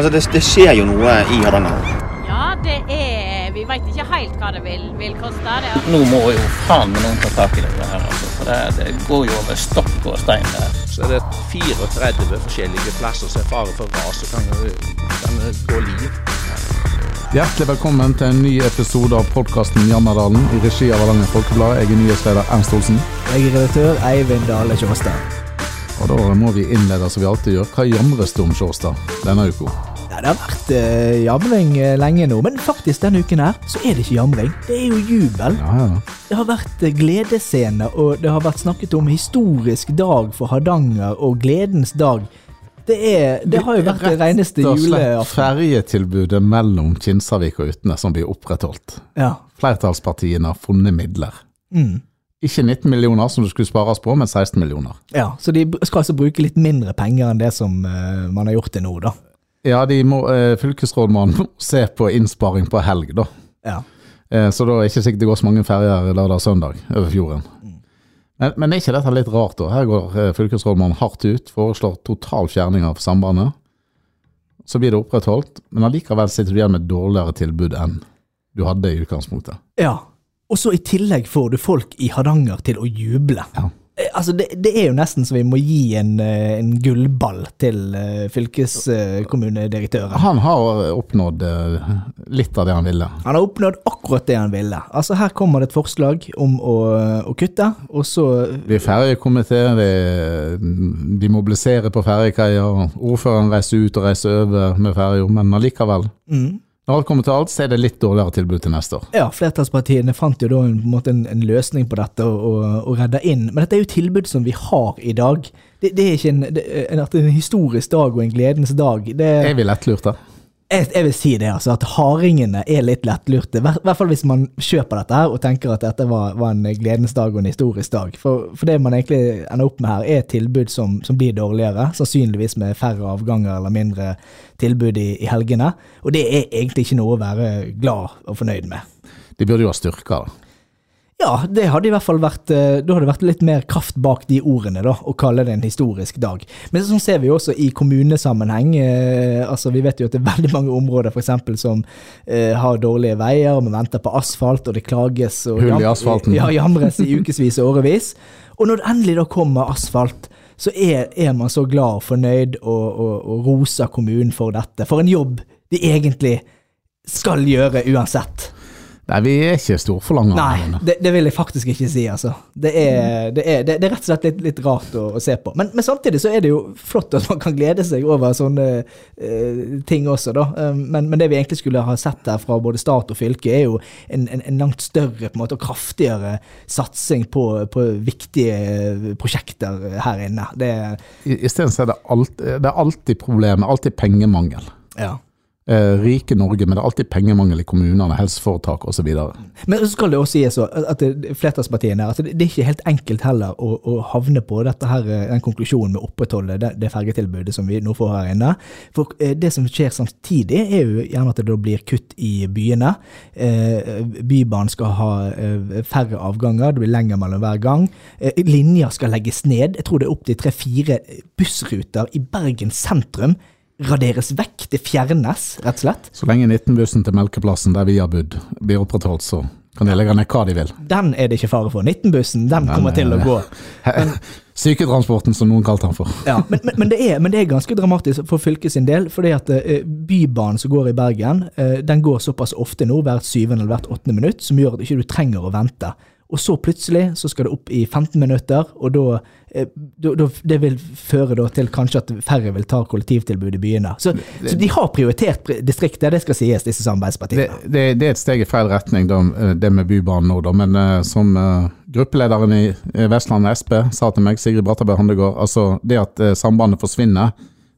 Altså, det, det skjer jo noe i Hardanger. Ja, det er Vi veit ikke helt hva det vil, vil koste. Det. Nå må jo faen meg noen ta tak i det her, altså. For det, det går jo over stokk og stein der. Så er det 34 forskjellige plasser som er fare for ras og kan, kan gå liv. Hjertelig velkommen til en ny episode av podkasten Jammerdalen i regi av Hardanger Folkeblad. Jeg er nyhetsleder Ernst Olsen. Jeg er redaktør Eivind Dale Kjåstad. Og da må vi innlede som vi alltid gjør. Hva jamres det om, Sjåstad, denne uka? Ja, det har vært uh, jamring uh, lenge nå, men faktisk denne uken her så er det ikke jamring. Det er jo jubel. Ja, ja. Det har vært uh, gledesscene, og det har vært snakket om historisk dag for Hardanger og gledens dag. Det, er, det har jo vært det reneste Rett og slett juleaften. ferjetilbudet mellom Kinsarvik og Utne som blir opprettholdt. Ja. Flertallspartiene har funnet midler. Mm. Ikke 19 millioner som det skulle spares på, men 16 millioner. ja, så de skal altså bruke litt mindre penger enn det som uh, man har gjort til nå, da. Ja, de må, eh, fylkesrådmannen må se på innsparing på helg, da. Ja. Eh, så da er det ikke sikkert det går så mange ferjer lørdag og søndag over fjorden. Men, men er ikke dette litt rart, da? Her går eh, fylkesrådmannen hardt ut, foreslår total fjerning av sambandet. Så blir det opprettholdt, men allikevel sitter du igjen med et dårligere tilbud enn du hadde i utgangspunktet. Ja, og så i tillegg får du folk i Hardanger til å juble. Ja. Eh, Altså, det, det er jo nesten så vi må gi en, eh, en gullball til eh, fylkeskommunedirektøren. Han har oppnådd litt av det han ville. Han har oppnådd akkurat det han ville. Altså, her kommer det et forslag om å, å kutte, og så Vi er ferjekomité, de mobiliserer på ferjekaier, ordføreren reiser ut og reiser over med ferja, men allikevel. mm, Når alt kommer til alt, så er det litt dårligere tilbud til neste år. Ja, flertallspartiene fant jo da en, på en, en, en løsning på dette og, og, og redda inn. Men dette er jo tilbud som vi har i dag. Det, det er ikke en, det, en historisk dag og en gledens dag. Det, Er vi lettlurte? Jeg, jeg vil si det, altså, at hardingene er litt lettlurte. I hvert fall hvis man kjøper dette her og tenker at dette var, var en gledens dag og en historisk dag. For, for det man egentlig ender opp med her, er tilbud som, som blir dårligere. Sannsynligvis med færre avganger eller mindre tilbud i, i helgene. Og det er egentlig ikke noe å være glad og fornøyd med. De burde jo ha styrka det. Ja, det hadde i hvert fall vært eh, Da hadde vært litt mer kraft bak de ordene, da, å kalle det en historisk dag. Men sånn ser vi jo også i kommunesammenheng. Eh, altså Vi vet jo at det er veldig mange områder for eksempel, som eh, har dårlige veier, og vi venter på asfalt, og det klages og Hull i asfalten. Ja, jamres i ukevis og årevis. Og når det endelig da kommer asfalt, så er, er man så glad og fornøyd og, og, og roser kommunen for dette. For en jobb de egentlig skal gjøre uansett. Nei, vi er ikke storforlangere. Nei, det, det vil jeg faktisk ikke si, altså. Det er, det er, det er rett og slett litt, litt rart å, å se på. Men, men samtidig så er det jo flott at man kan glede seg over sånne uh, ting også, da. Um, men, men det vi egentlig skulle ha sett her fra både stat og fylke, er jo en, en, en langt større på en måte, og kraftigere satsing på, på viktige prosjekter her inne. Det I- Isteden så er det, alt, det er alltid problemet, alltid pengemangel. ja. Eh, rike Norge, men det er alltid pengemangel i kommunene, helseforetak osv. Men så skal det også sies at flertallspartiene at det er ikke helt enkelt heller å, å havne på her, eh, den konklusjonen med å opprettholde det, det fergetilbudet som vi nå får her inne. For eh, det som skjer samtidig, er jo gjerne at det da blir kutt i byene. Bybanen skal ha færre avganger, det blir lenger mellom hver gang. Linjer skal legges ned. Jeg tror det er opptil tre-fire bussruter i Bergen sentrum. Raderes vekk, det fjernes, rett og slett. Så lenge 19-bussen til Melkeplassen, der vi har bodd, blir opprettholdt, så kan de legge ned hva de vil. Den er det ikke fare for. 19-bussen, den kommer til å gå. Syketransporten, som noen kalte den for. Ja, men, men, men, det er, men det er ganske dramatisk for fylket sin del. fordi at uh, Bybanen som går i Bergen, uh, den går såpass ofte nå, hvert syvende eller hvert åttende minutt, som gjør at ikke du trenger å vente. Og så plutselig så skal det opp i 15 minutter, og da, eh, da, da Det vil føre til kanskje at færre vil ta kollektivtilbud i byene. Så, så de har prioritert pri- distriktet, det skal sies, disse samarbeidspartiene. det, det er et steg i feil retning, eh, det med Bybanen nå, da. Men eh, som gruppelederen i Vestlandet, Vestland Sp sa til meg, Sigrid Brattaberg Handegård, altså det at sambandet forsvinner,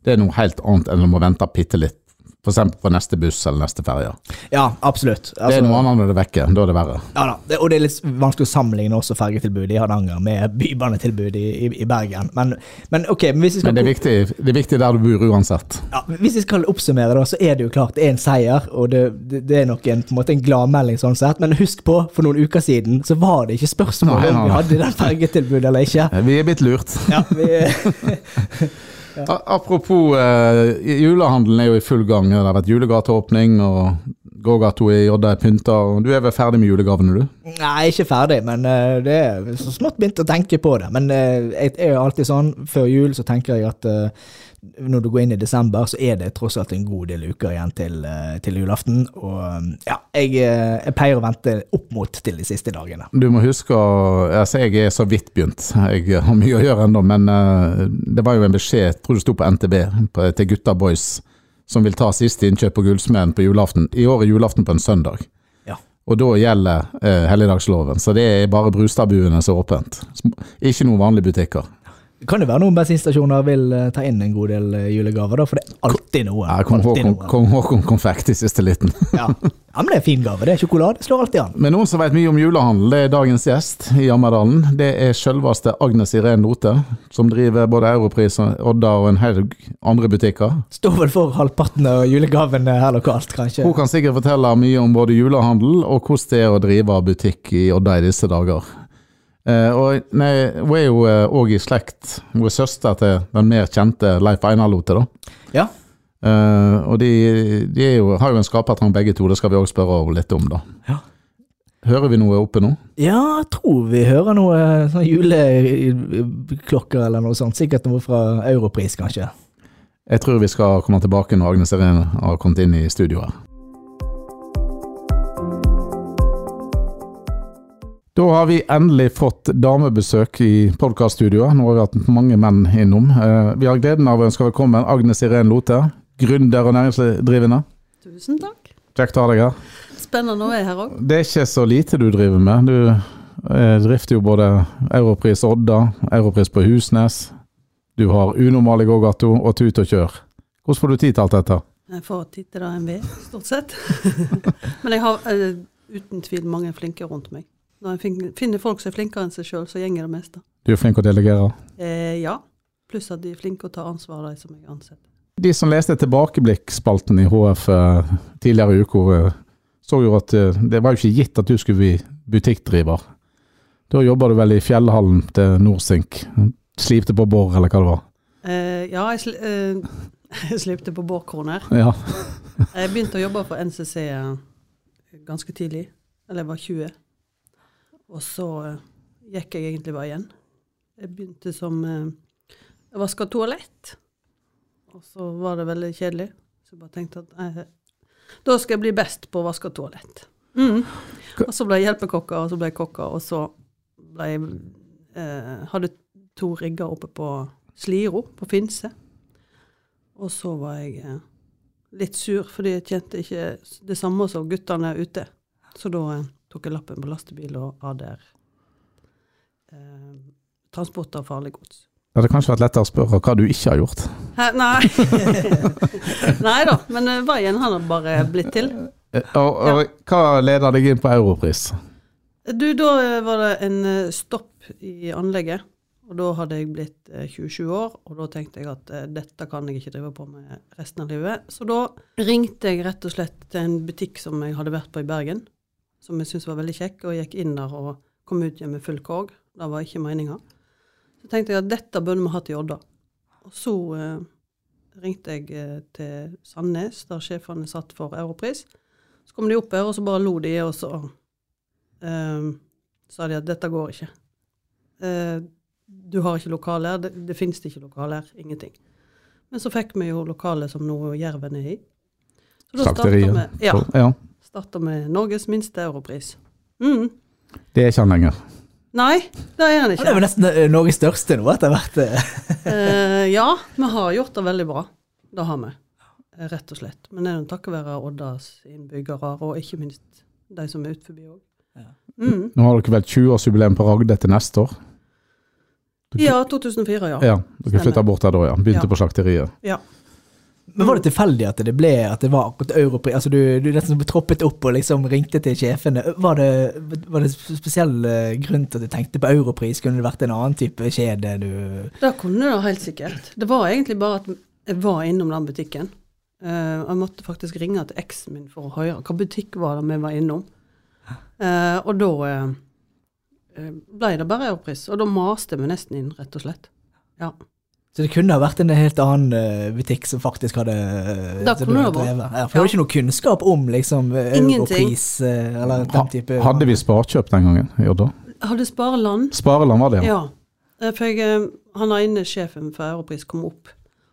det er noe helt annet enn å vente bitte litt. F.eks. på neste buss eller neste ferje. Ja, absolutt. Det Altså- er noe annet når det er vekke. Da er det verre. Ja da, det, og det er litt vanskelig å sammenligne også fergetilbudet i Hardanger med bybanetilbudet i, i, i Bergen. Men, men ok, men hvis vi skal, Men det er viktig, det er viktig der du bor uansett. ja, hvis vi skal oppsummere, da, så er det jo klart det er en seier, og det, det, det er nok en, på en måte en gladmelding sånn sett. Men husk på, for noen uker siden så var det ikke spørsmål om vi hadde den fergetilbudet eller ikke. Vi er blitt lurt. Ja, vi, Apropos eh, julehandelen er jo i full gang. Det har vært julegateåpning, og gågata i Odda er pynta. Du er vel ferdig med julegavene, du? Nei, ikke ferdig, men uh, det er så smått begynt å tenke på det. Men uh, jeg er jo alltid sånn, før jul så tenker jeg at uh, når du går inn i desember, så er det tross alt en god del uker igjen til, til julaften. Og ja, jeg, jeg pleier å vente opp mot til de siste dagene. Du må huske altså Jeg er så vidt begynt. Jeg har mye å gjøre ennå, men det var jo en beskjed, jeg tror det sto på NTB, til gutta boys, som vil ta siste innkjøp på Gullsmeden på julaften. I år er julaften på en søndag. Ja. Og da gjelder eh, helligdagsloven, så det er bare Brustadbuene som er åpent. Ikke noen vanlige butikker. Kan det være noen bensinstasjoner vil eh, ta inn en god del eh, julegaver, da, for det er alltid noe. Ja, Kong Håkon. Kong Håkon konfekt i siste liten. Ja. ja, men det er fin gave. Det er sjokolade. Slår alltid an. Men noen som vet mye om julehandel, det er dagens gjest i Jammerdalen. Det er selveste Agnes Irén Lote, som driver både Europris, Odda og en haug andre butikker. Står vel for halvparten av julegavene her lokalt, kanskje. Hun kan sikkert fortelle mye om både julehandel og hvordan det er å drive butikk i Odda i disse dager. Eh, og nei, Hun er jo òg i slekt. Hun er søster til den mer kjente Leif Einar Lote. da. Ja. Uh, og de, de jo, har jo en skapertrang begge to, det skal vi òg spørre henne litt om. da. Ja. Hører vi noe oppe nå? Ja, jeg tror vi hører noe sånn juleklokker eller noe sånt. Sikkert noe fra Europris, kanskje. Jeg tror vi skal komme tilbake når Agnes Irene har kommet inn i studio her. Da har vi endelig fått damebesøk i podkaststudioet. Nå har vi hatt mange menn innom. Eh, Vi har gleden av å ønske velkommen Agnes Irén Lothe, gründer og næringsdrivende. Tusen takk. Kjekt å ha deg her. Spennende å være her òg. Det er ikke så lite du driver med. Du eh, drifter jo både Europris Odda, Europris på Husnes. Du har Unormal i gågato og Tut og kjør. Hvordan får du tid til alt dette? Jeg får tid til det en vil, stort sett. Men jeg har eh, uten tvil mange flinke rundt meg. Når jeg finner folk som er flinkere enn seg sjøl, så gjenger det meste. Du er flink å delegere. Eh, ja. Pluss at de er flinke å ta ansvar, de som jeg ansetter. De som leste tilbakeblikkspalten i HF eh, tidligere i uka, eh, så jo at eh, det var jo ikke gitt at du skulle bli butikkdriver. Da jobba du vel i fjellhallen til Norsink. Slipte på bor, eller hva det var. Eh, ja, jeg, sli, eh, jeg slipte på bårkroner. Ja. Jeg begynte å jobbe for NCC ganske tidlig. Eller jeg var 20. Og så eh, gikk jeg egentlig bare igjen. Jeg begynte som eh, Jeg vaska toalett. Og så var det veldig kjedelig. Så jeg bare tenkte at eh, da skal jeg bli best på å vaske toalett. Mm. Og så ble jeg hjelpekokka, og så ble jeg kokka, og så ble jeg eh, Hadde to rigger oppe på Sliro, på Finse. Og så var jeg eh, litt sur, fordi jeg kjente ikke det samme som guttene ute. Så da eh, tok jeg lappen på lastebil og ADR. Eh, transport av farlig gods. Det hadde kanskje vært lettere å spørre hva du ikke har gjort. Hæ, nei. nei da, men eh, veien har nå bare blitt til. Og, Og, ja. hva leder deg inn på Europris? Du, da eh, var det en eh, stopp i anlegget. Og da hadde jeg blitt eh, 27 år, og da tenkte jeg at eh, dette kan jeg ikke drive på med resten av livet. Så da ringte jeg rett og slett til en butikk som jeg hadde vært på i Bergen, som jeg syntes var veldig kjekk, og gikk inn der og kom ut igjen med full korg. Det var ikke meninga. Så tenkte jeg at dette burde vi hatt i Odda. Og så eh, ringte jeg eh, til Sandnes, der sjefene satt for Europris. Så kom de opp her, og så bare lo de, og så eh, sa de at dette går ikke. Eh, du har ikke lokale her, det, det finnes ikke lokale her, ingenting. Men så fikk vi jo lokale som nå Jerven er i. Så da starta vi ja, ja. Starta med Norges minste europris. Mm. Det er ikke han lenger. Nei, det er han Ja, Det er jo nesten eh, Norges største nå, etter hvert. eh. Eh, ja, vi har gjort det veldig bra. Det har vi. Rett og slett. Men det er takket være Oddas innbyggere, og ikke minst de som er utenfor òg. Mm. Nå har dere vel 20-årsjubileum på Ragde til neste år? Dere- Ja, 2004, ja. Ja, dere flytta bort der da, ja. Begynte Ja. på slakteriet. ja. Men var det tilfeldig at det ble at det var akkurat Europris? Altså du, du nesten troppet opp og liksom ringte til sjefene. Var det, var det spesiell eh, grunn til at du tenkte på Europris? Kunne det vært en annen type kjede du Det kunne det helt sikkert. Det var egentlig bare at jeg var innom den butikken. Uh, jeg måtte faktisk ringe til eksen min for å høre hva butikk var det vi var innom. Uh, og da uh, ble det bare Europris. Og da maste vi nesten inn, rett og slett. Ja. Så det kunne ha vært en helt annen uh, butikk som faktisk hadde uh, Da kunne du det vært. drevet. Ja, for du hadde ikke noe kunnskap om liksom eh, europris uh, eller den type Hadde vi Sparkjøp den gangen Odda? Hadde Spareland. Spareland var det, ja. Ja. For jeg, han ene sjefen for Europris kom opp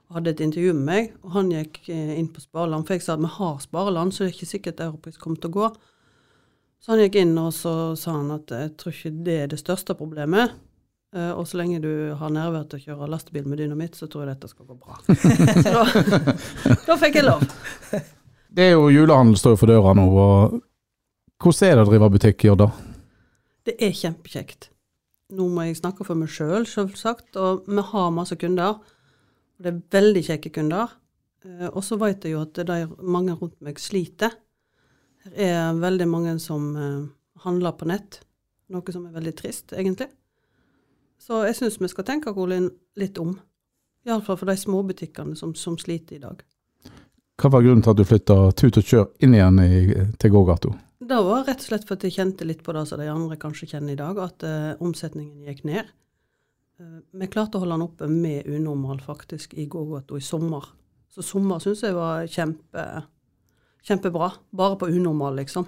og hadde et intervju med meg, og han gikk inn på Spareland. For jeg sa at vi har Spareland, så det er ikke sikkert Europris kommer til å gå. Så han gikk inn, og så sa han at jeg tror ikke det er det største problemet. Eh, og så lenge du har nerver til å kjøre lastebil med dynamitt, så tror jeg dette skal gå bra. så da, da fikk jeg lov. Det er jo julehandel står jo for døra nå, og hvordan er det å drive butikk i da? Det er kjempekjekt. Nå må jeg snakke for meg sjøl, selvsagt, og vi har masse kunder. Og det er veldig kjekke kunder. Eh, Og så vet jeg jo at det er mange rundt meg sliter. Det er veldig mange som eh, handler på nett, noe som er veldig trist, egentlig. Så jeg syns vi skal tenke Colin, litt om. Iallfall for de småbutikkene som, som sliter i dag. Hva var grunnen til at du flytta tut og kjør inn igjen i, til gågata? Det var rett og slett for at jeg kjente litt på det som de andre kanskje kjenner i dag, at uh, omsetningen gikk ned. Uh, vi klarte å holde den oppe med unormal faktisk i gågata i sommer. Så sommer syns jeg var kjempe, kjempebra. Bare på unormal, liksom.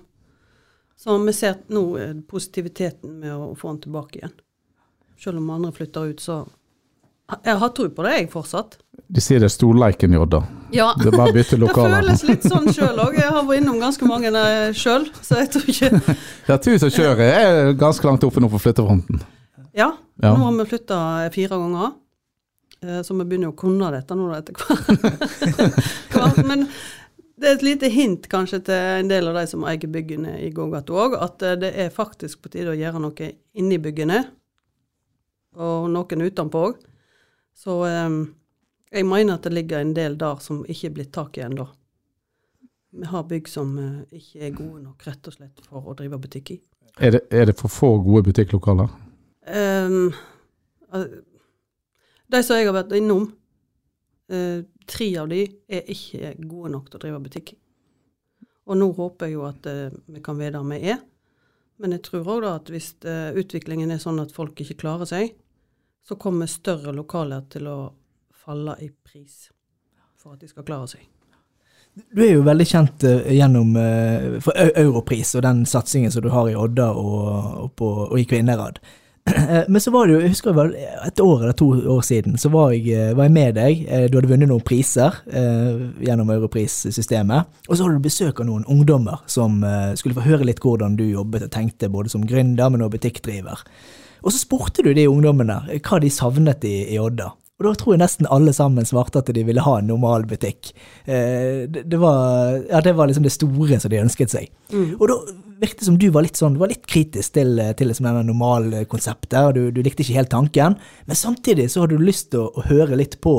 Så vi ser nå positiviteten med å få den tilbake igjen. Selv om andre flytter ut, så Jeg har tro på det, jeg, fortsatt. De sier det er storleiken i Odda. Ja. Det er bare å bytte Det føles litt sånn sjøl òg. Jeg har vært innom ganske mange sjøl, så jeg tror ikke Ja, som kjører. Jeg er ganske langt oppe nå på flyttefronten. Ja, Ja. nå har vi flytta fire ganger. eh, Så vi begynner jo å kunne dette nå etter hvert. Men det er et lite hint kanskje til en del av de som eier byggene i gågata òg, at eh, det er faktisk på tide å gjøre noe inni byggene, og noen utenpå òg. Så eh, jeg mener at det ligger en del der som ikke er blitt tak i ennå. Vi har bygg som eh, ikke er gode nok rett og slett for å drive butikk i. Er det, er det for få gode butikklokaler? Ehm, de som jeg har vært innom, eh, tre av de er ikke gode nok til å drive butikk. Og nå håper jeg jo at eh, vi kan være der vi er. Men jeg tror òg at hvis eh, utviklingen er sånn at folk ikke klarer seg, så kommer større lokaler til å falle i pris for at de skal klare seg. Du er jo veldig kjent eh, gjennom eh, for Europris og den satsingen som du har i Odda og, og, på, og i Kvinnherad. Eh, Men så var det jo, jeg husker vel et år eller to år siden, så var jeg, eh, var jeg med deg. Du hadde vunnet noen priser eh, gjennom Europris-systemet. Og så hadde du besøk av noen ungdommer som eh, skulle få høre litt hvordan du jobbet og tenkte, både som gründer, men også butikkdriver. Og så spurte du de ungdommene eh, hva de savnet i, i Odda. Og da tror jeg nesten alle sammen svarte at de ville ha en normal butikk. Eh, det, det, var, ja, det var liksom det store som de ønsket seg. Og da virket det som du var litt sånn, var litt kritisk til, til liksom denne normalkonseptet, og du, du likte ikke helt tanken. Men samtidig så hadde du lyst til å, å høre litt på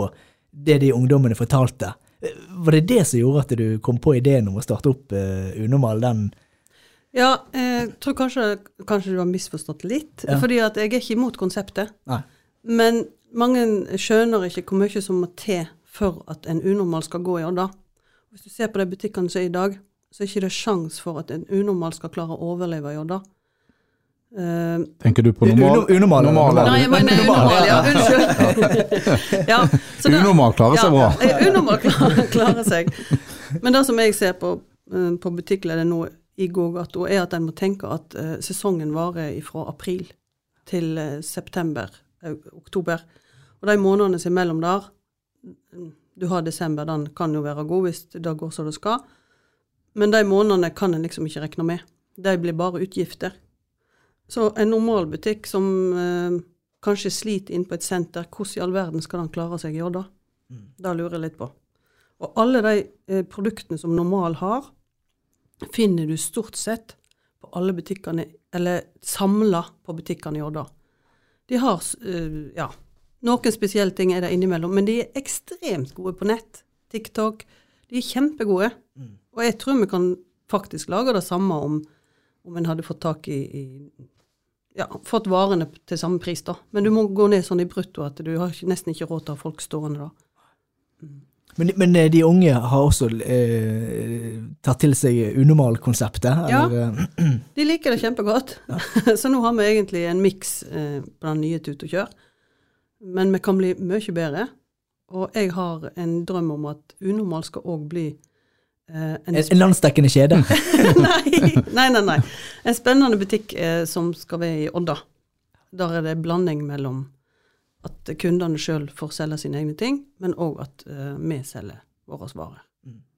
det de ungdommene fortalte. Eh, Var det det som gjorde at du kom på ideen om å starte opp uh, Unormal? den Ja, jeg tror kanskje, kanskje du har misforstått litt. Ja. Fordi at jeg er ikke imot konseptet. Nei. Men mange skjønner ikke hvor mye som må til for at en unormal skal gå i Odda. Hvis du ser på de butikkene som er i dag, så er ikke det sjans for at en unormal skal klare å overleve i Odda. Uh, Tenker du på normal? Unormal? unormal, normal, normal. nei, jeg mener unormal, ja. Unnskyld. ja, så det- Unormal klarer seg bra. Ja, eh, unormal klarer, klarer seg. Men det som jeg ser på, eh, på butikkleder nå i gågata, er at en må tenke at uh, sesongen varer fra april til uh, september, uh, oktober. Og de månedene som er mellom der, mm, du har desember, den kan jo være god hvis det går som det skal. Men de månedene kan en liksom ikke regne med. De blir bare utgifter. Så en normal butikk som eh, kanskje sliter inn på et senter, hvordan i all verden skal den klare seg i da? Det lurer jeg litt på. Og alle de produktene som Normal har, finner du stort sett på alle butikkene, eller samla på butikkene i Odda. De har eh, ja, noen spesielle ting er der innimellom, men de er ekstremt gode på nett. TikTok. De er kjempegode. Og jeg tror vi kan faktisk lage det samme om, om en hadde fått tak i, i ja, fått varene til samme pris, da. Men du må gå ned sånn i brutto at du har nesten ikke råd til å ha folk stående da. Men, men eh, de unge har også eh, tatt til seg unormalkonseptet? Ja. eh, De liker det kjempegodt. Så nå har vi egentlig en miks eh, på den nye Tut og kjør. Men vi kan bli mye bedre. Og jeg har en drøm om at Unormal skal òg bli eh, en, En, en landsdekkende kjede. nei, nei, nei, nei. En spennende butikk eh, som skal være i Odda. Der er det blanding mellom at kundene sjøl får selge sine egne ting, men òg at uh, vi selger våre varer.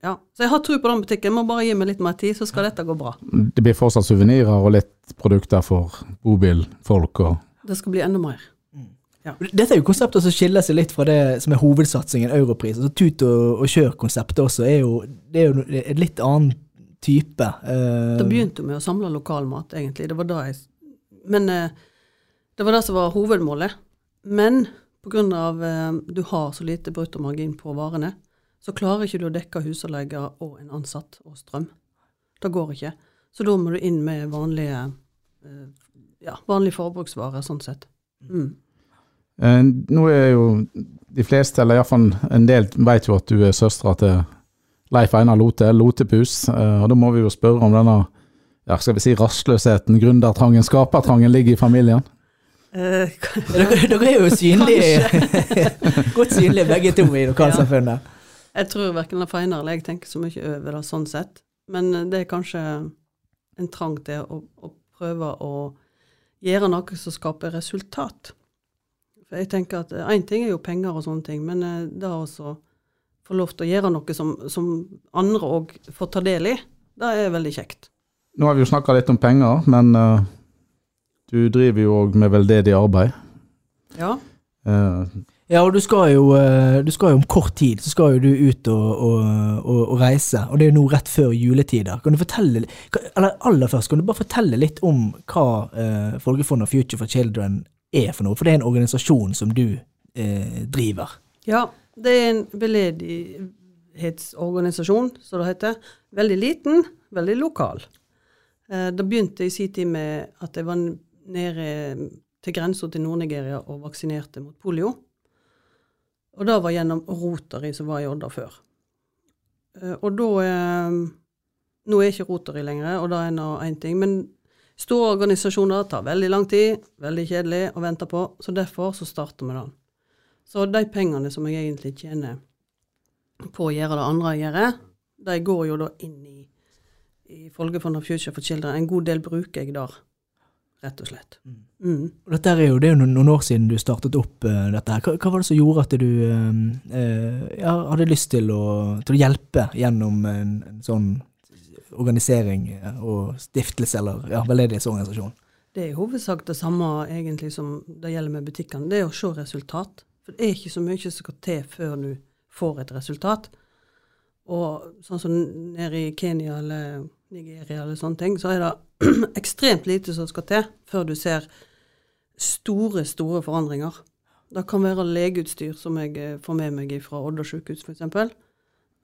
Ja, Så jeg har tro på den butikken. Jeg Må bare gi meg litt mer tid, så skal dette gå bra. Det blir fortsatt suvenirer og litt produkter for bobilfolk og Det skal bli enda mer. Dette er jo konseptet som skiller seg litt fra det som er hovedsatsingen, Europris. Altså Tut og, og kjør-konseptet også er jo, det er jo en litt annen type. Uh, Det begynte jo med å samle lokalmat, egentlig. Det var da jeg Men uh, det var det som var hovedmålet. Men pga. Eh, du har så lite bruttomargin på varene, så klarer ikke du å dekke husleie og en ansatt og strøm. Det går ikke. Så da må du inn med vanlige eh, ja, vanlige forbruksvarer, sånn sett. Mm. Eh, Nå er jo de fleste, eller iallfall en del, vet jo at du er søstera til Leif Einar Lote, Lotepus. eh, Og da må vi jo spørre om denne ja, skal vi si rastløsheten, gründertrangen, skapertrangen ligger i familien. Eh, dere, dere er jo synlige, godt synlige begge to i lokalsamfunnet. Jeg tror verken Einar eller jeg tenker så mye over det sånn sett. Men eh, det er kanskje en trang til å, å prøve å gjøre noe som skaper resultat. For jeg tenker at én ting er jo penger og sånne ting, men eh, det å også få lov til å gjøre noe som, som andre òg får ta del i, det er veldig kjekt. Nå har vi jo snakka litt om penger, men eh, du driver jo òg med veldedig arbeid. Ja. Uh, Ja, og du skal, jo, eh, du skal jo om kort tid så skal jo du ut og, og, og, og reise, og det er jo nå rett før juletider. Kan du fortelle, eller aller først, kan du bare fortelle litt om hva eh, Folkefondet Future for Children er for noe? For det er en organisasjon som du eh, driver. Ja, det er en veldedighetsorganisasjon, som det heter. Veldig liten, veldig lokal. Eh, Det begynte i sin tid med at jeg var nede til grensa til Nord-Nigeria og vaksinerte mot polio. Og det var gjennom Rotary som var i Odda før. Eh, Og da eh, Nå er ikke Rotary lenger, og det er nå én ting. Men store organisasjoner tar veldig lang tid, veldig kjedelig å vente på, så derfor så starter vi den. Så de pengene som jeg egentlig tjener på å gjøre det andre jeg gjør, de går jo da inn i, i Folkefondet Future for Children. En god del bruker jeg der, rett og slett. Mm. Og dette er jo, det er jo noen, år siden du startet opp uh, dette her. Hva, hva var det som gjorde at du uh, eh, ja, hadde lyst til å, til å hjelpe gjennom en, en sånn organisering eh, og stiftelse, eller ja, veldedighetsorganisasjon? Det er i hovedsak det samme egentlig som det gjelder med butikkene. Det er å se resultat. For det er ikke så mye som skal til før du får et resultat. Og sånn som nede i Kenya eller Nigeria eller sånne ting, så er det ekstremt lite som skal til før du ser store, store forandringer. Det kan være legeutstyr som jeg eh, får med meg fra Odda sykehus, f.eks.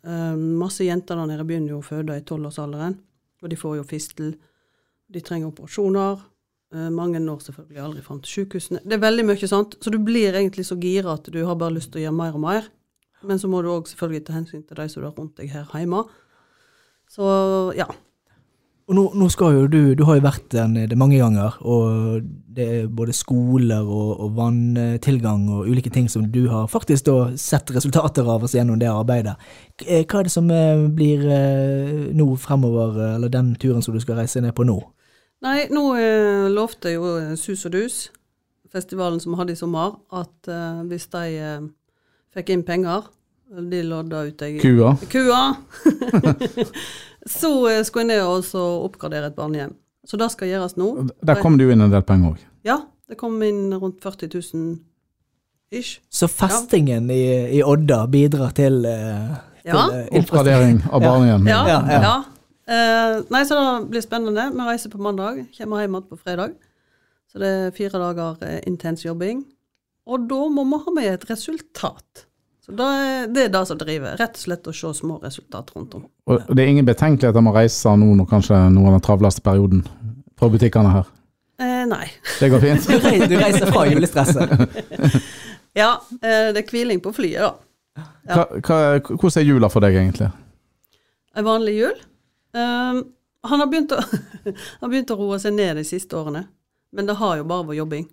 Uh, masse jenter der nede begynner jo å føde i tolvårsalderen, og de får jo fistel. De trenger operasjoner. Eh, mange når selvfølgelig aldri fram til sykehusene. Det er veldig mye sånt, så du blir egentlig så gira at du har bare lyst til å gjøre mer og mer. Men så må du òg selvfølgelig ta hensyn til de som er rundt deg her hjemme. Så ja. Og nå, nå skal jo du, du har jo vært der nede mange ganger, og det er både skoler og, og vanntilgang og ulike ting som du har faktisk da sett resultater av oss gjennom det arbeidet. Eh, Hva er det som eh, blir eh, nå fremover, eller den turen som du skal reise ned på nå? Nei, nå eh, lovte jo Sus og Dus, festivalen som vi hadde i sommer, at eh, hvis de eh, fikk inn penger, de lodda ut jeg kua. kua, så eh, skulle jeg ned og så oppgradere et barnehjem. Så det skal gjøres nå. Der kom det jo inn en del penger òg. Ja, det kom inn rundt 40 000 ish. Så festingen i, i Odda bidrar til, uh, Ja. til infrastruktur. Oppgradering av barnehjem. Ja, Ja, ja. ja. Eh, nei, så det blir spennende. Vi reiser på mandag, kommer hjem igjen på fredag. Så det er fire dager uh, intens jobbing. Og da må vi ha med et resultat. Så det er, det er det som driver. Rett og slett å se små resultat rundt om. Og det er ingen betenkeligheter med å reise nå når kanskje noe av den travleste perioden på butikkene her. Eh, nei. Det går fint. Du reiser, fra julestresset. Ja, eh, det er hviling på flyet, da. Hva, hva, hvordan er jula for deg, egentlig? En vanlig jul. Um, han har å, han har begynt å roe seg ned de siste årene, men det har jo bare vært jobbing.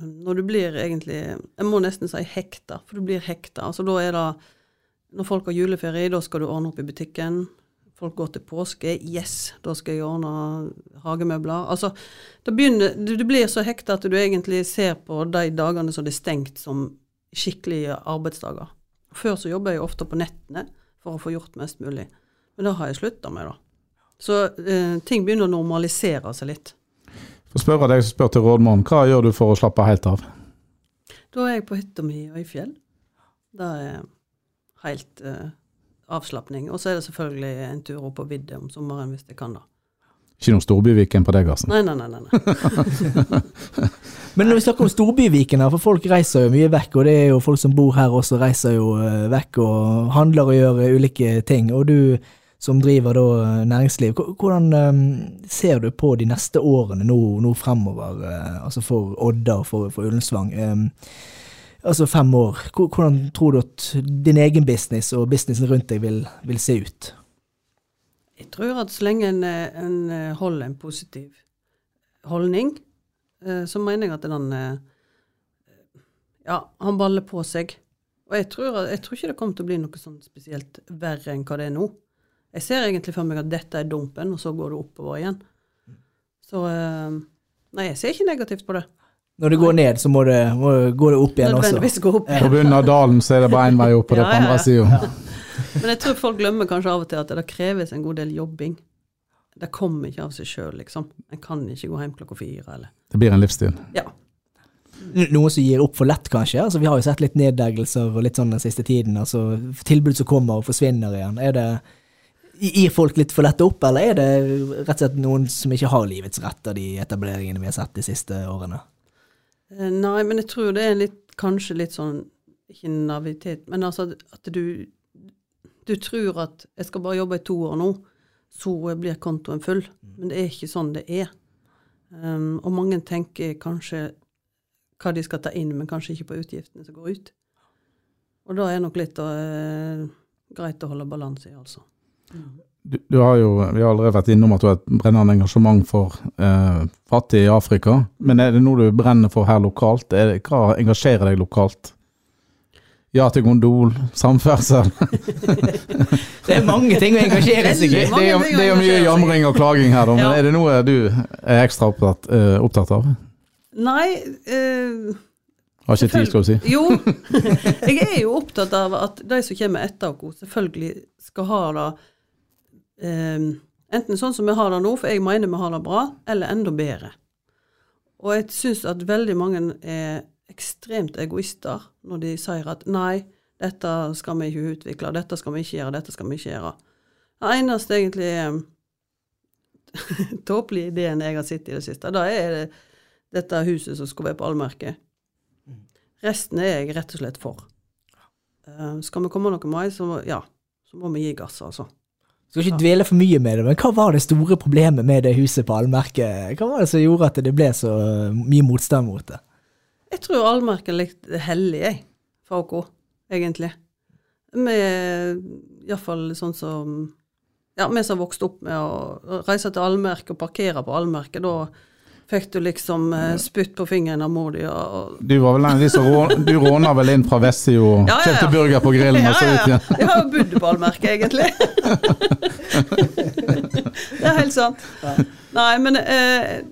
Når du blir egentlig Jeg må nesten si hekta, for du blir hekta. Altså da er det Når folk har juleferie, da skal du ordne opp i butikken. Folk går til påske. Yes, da skal jeg ordne hagemøbler. Altså, det begynner, du, du blir så hekta at du egentlig ser på de dagene som det er stengt, som skikkelige arbeidsdager. Før så jobba jeg ofte på nettene for å få gjort mest mulig. Men det har jeg slutta med, da. Så eh, ting begynner å normalisere seg litt. For spør jeg deg som spør til rådmannen, hva gjør du for å slappe helt av? Da er jeg på hytta mi i Øyfjell. Det er helt uh, avslapning. Og så er det selvfølgelig en tur opp på vidda om sommeren hvis jeg kan, da. Ikke noe Storbyviken på deg, altså? Nei, nei, nei. nei. Men når vi snakker om storbyviken, her, for folk reiser jo mye vekk, og det er jo folk som bor her også reiser jo eh, vekk og handler og gjør ulike ting. Og du som driver da eh, næringsliv, hvordan eh, ser du på de neste årene nå, nå fremover, eh, altså for Odda og for, for Ullensvang? Eh, altså fem år. Hvordan tror du at din egen business og businessen rundt deg vil, vil se ut? Jeg tror at så lenge en, eh, en holder en positiv holdning, så mener jeg at den Ja, han baller på seg. Og jeg tror, jeg tror ikke det kommer til å bli noe sånn spesielt verre enn hva det er nå. Jeg ser egentlig for meg at dette er dumpen, og så går det oppover igjen. Så eh, Nei, jeg ser ikke negativt på det. Når det går ned, så må det, må det, gå det opp igjen også. Gå opp. På bunnen av dalen så er det bare én vei opp, og det er på Ja, ja, andre ja. sida. Men jeg tror folk glemmer kanskje av og til at det kreves en god del jobbing. Det kommer ikke av seg sjøl, liksom. En kan ikke gå hjem klokka fire, eller Det blir en livsstil. Ja. Noe Noen som gir opp for lett, kanskje? Altså, vi har jo sett litt nedleggelser og litt sånn den siste tiden. Altså, tilbud som kommer og forsvinner igjen. Er det, gir folk litt for lett opp, eller er det rett og slett noen som ikke har livets rett av de etableringene vi har sett de siste årene? Eh, Nei, men jeg tror det er litt, kanskje litt sånn Ikke navitet, men altså at du Du tror at jeg skal bare jobbe i to år nå, så blir kontoen full. Men det er ikke sånn det er. Um, og mange tenker kanskje hva de skal ta inn, men kanskje ikke på utgiftene som går ut. Og da er nok litt uh, greit å holde balanse i, altså. Du, du har jo, Vi har allerede vært innom at du har et brennende engasjement for eh, fattige i Afrika. Men er det noe du brenner for her lokalt? Er det, hva engasjerer deg lokalt? Ja til gondol, samferdsel Det er mange ting å engasjere seg i. Det, det, er, jo- det er jo mye jamring og klaging her, da, men Ja. er det noe du er ekstra opptatt, uh, opptatt av? Nei uh, Har ikke tid, skal du si. Jo, jeg er jo opptatt av at de som kommer etter oss, selvfølgelig skal ha det eh, enten sånn som vi har det nå, for jeg mener vi har det bra, eller enda bedre. Og jeg syns at veldig mange er ekstremt egoister når de sier at nei, dette skal vi ikke utvikle, dette skal vi ikke gjøre, dette skal vi ikke gjøre. Det eneste egentlig tåpelige ideen jeg har sett i det siste, da er det dette huset som skal være på allmerket. Resten er jeg rett og slett for. Eh, skal vi komme noe mai, så, ja, så må vi gi gass, altså. Skal ikke dvele for mye med det, men hva var det store problemet med det huset på allmerket? Hva var det som gjorde at det ble så mye motstand mot det? Jeg tror allmerket er litt hellig, jeg, for oss, egentlig. Vi iallfall sånn som Ja, vi som har vokst opp med å reise til allmerket og parkere på allmerket, da fikk du liksom eh, spytt på fingeren av mor di og Du var vel en av de som rå, du råna vel inn fra Vessio og Ja, ja, ja. kjøpte burger på grillen og så ut igjen? Jeg har jo bodd egentlig. det er helt sant. Nei, men eh,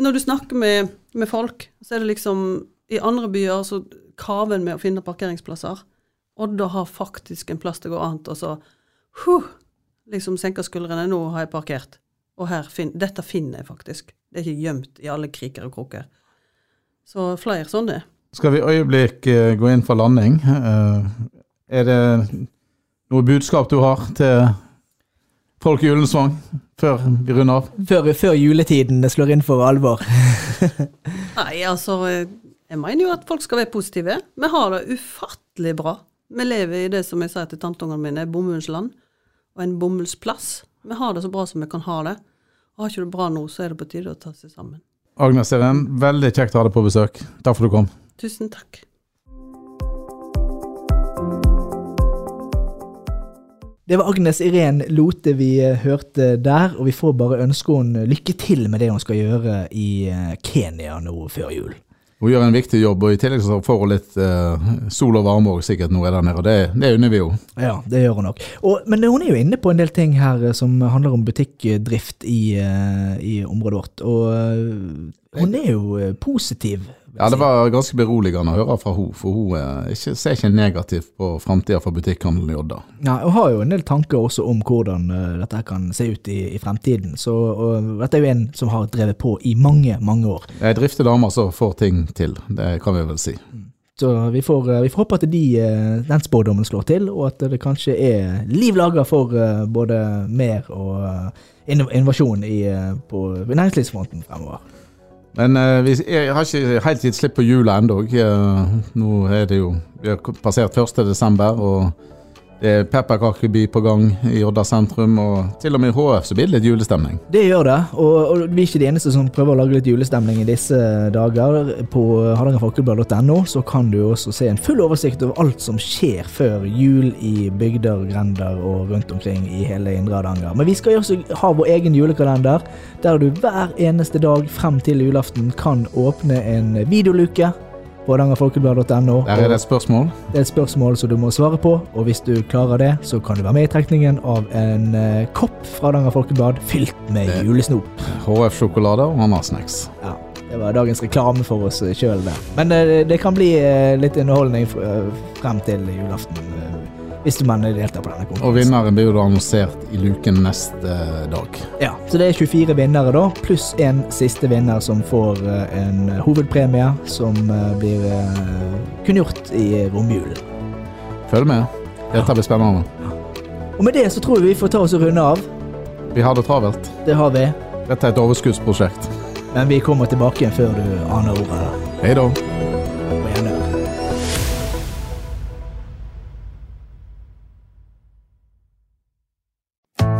når du snakker med, med folk, så er det liksom I andre byer så kaver en med å finne parkeringsplasser. Odda har faktisk en plass det går an å så huh, liksom senke skuldrene. Nå har jeg parkert. Og her fin dette finner jeg faktisk. Det er ikke gjemt i alle kriker og kroker. Så flere sånne. Skal vi øyeblikk eh, gå inn for landing? Eh, er det noe budskap du har til folk i Ullensvang før vi runder av? Før, før juletiden slår inn for alvor. Nei, altså eh, Jeg mener jo at folk skal være positive. Vi har det ufattelig bra. Vi lever i det som jeg sier til tanteungene mine, bomullsland og en bomullsplass. Vi har det så bra som vi kan ha det. Og har ikke det bra nå, så er det på tide å ta seg sammen. Agnes Even, veldig kjekt å ha deg på besøk. Takk for at du kom. Tusen takk. Det var Agnes Irén Lote vi eh, hørte der, og vi får bare ønske henne lykke til med det hun skal gjøre i eh, Kenya nå før jul. Hun gjør en viktig jobb, og i tillegg så får hun litt eh, sol og varme òg sikkert nå er der nede. og Det, det unner vi henne. Ja, det gjør hun nok. Og, men hun er jo inne på en del ting her eh, som handler om butikkdrift i, eh, i området vårt. Og eh, hun er jo positiv. Ja, Det var ganske beroligende å høre fra henne, for hun eh, ikke, ser ikke negativt på framtida for butikkhandelen i Odda. Ja, hun har jo en del tanker også om hvordan uh, dette kan se ut i, i fremtiden. Så uh, dette er jo en som har drevet på i mange, mange år. Det er driftige damer som får ting til, det kan vi vel si. Så vi får, eh, vi får håpe at de, eh, den spådommen slår til, og at det kanskje er liv laga for eh, både mer og eh, innovasjon i, eh, på næringslivsfronten fremover. Men uh, vi har ikke helt gitt slipp på jula ennå. Uh, nå er det jo Vi har passert 1. desember, og det er pepperkakeby på gang i Odda sentrum. Og til og med i HF så blir det litt julestemning. Det gjør det, og, og vi er ikke de eneste som prøver å lage litt julestemning i disse dager. På hardangerfolkeblad.no så kan du også se en full oversikt over alt som skjer før jul i bygder, grender og rundt omkring i hele Indre Hardanger. Men vi skal også ha vår egen julekalender, der du hver eneste dag frem til julaften kan åpne en videoluke på hardangerfolkeblad.no. Der er det et spørsmål. Det er et spørsmål som du må svare på, og hvis du klarer det, så kan du være med i trekningen av en eh, kopp fra Hardanger Folkeblad fylt med Det- julesnop. HF-sjokolade og Anna-snacks. Ja, det var dagens reklame for oss sjøl, det. Men eh, det kan bli eh, litt underholdning eh, frem til julaften, eh, hvis man deltar på denne Og konkurransen. vinneren blir jo da annonsert i luken neste dag. Ja, så det er 24 vinnere, da, pluss en siste vinner som får eh, en hovedpremie som eh, blir eh, kunngjort i romjulen. Følg med. Dette blir spennende. Og med det så tror jeg vi får ta oss og runde av. Vi har det travelt. Det har vi. Dette er et overskuddsprosjekt. Men vi kommer tilbake igjen før du aner ordet. Hei da.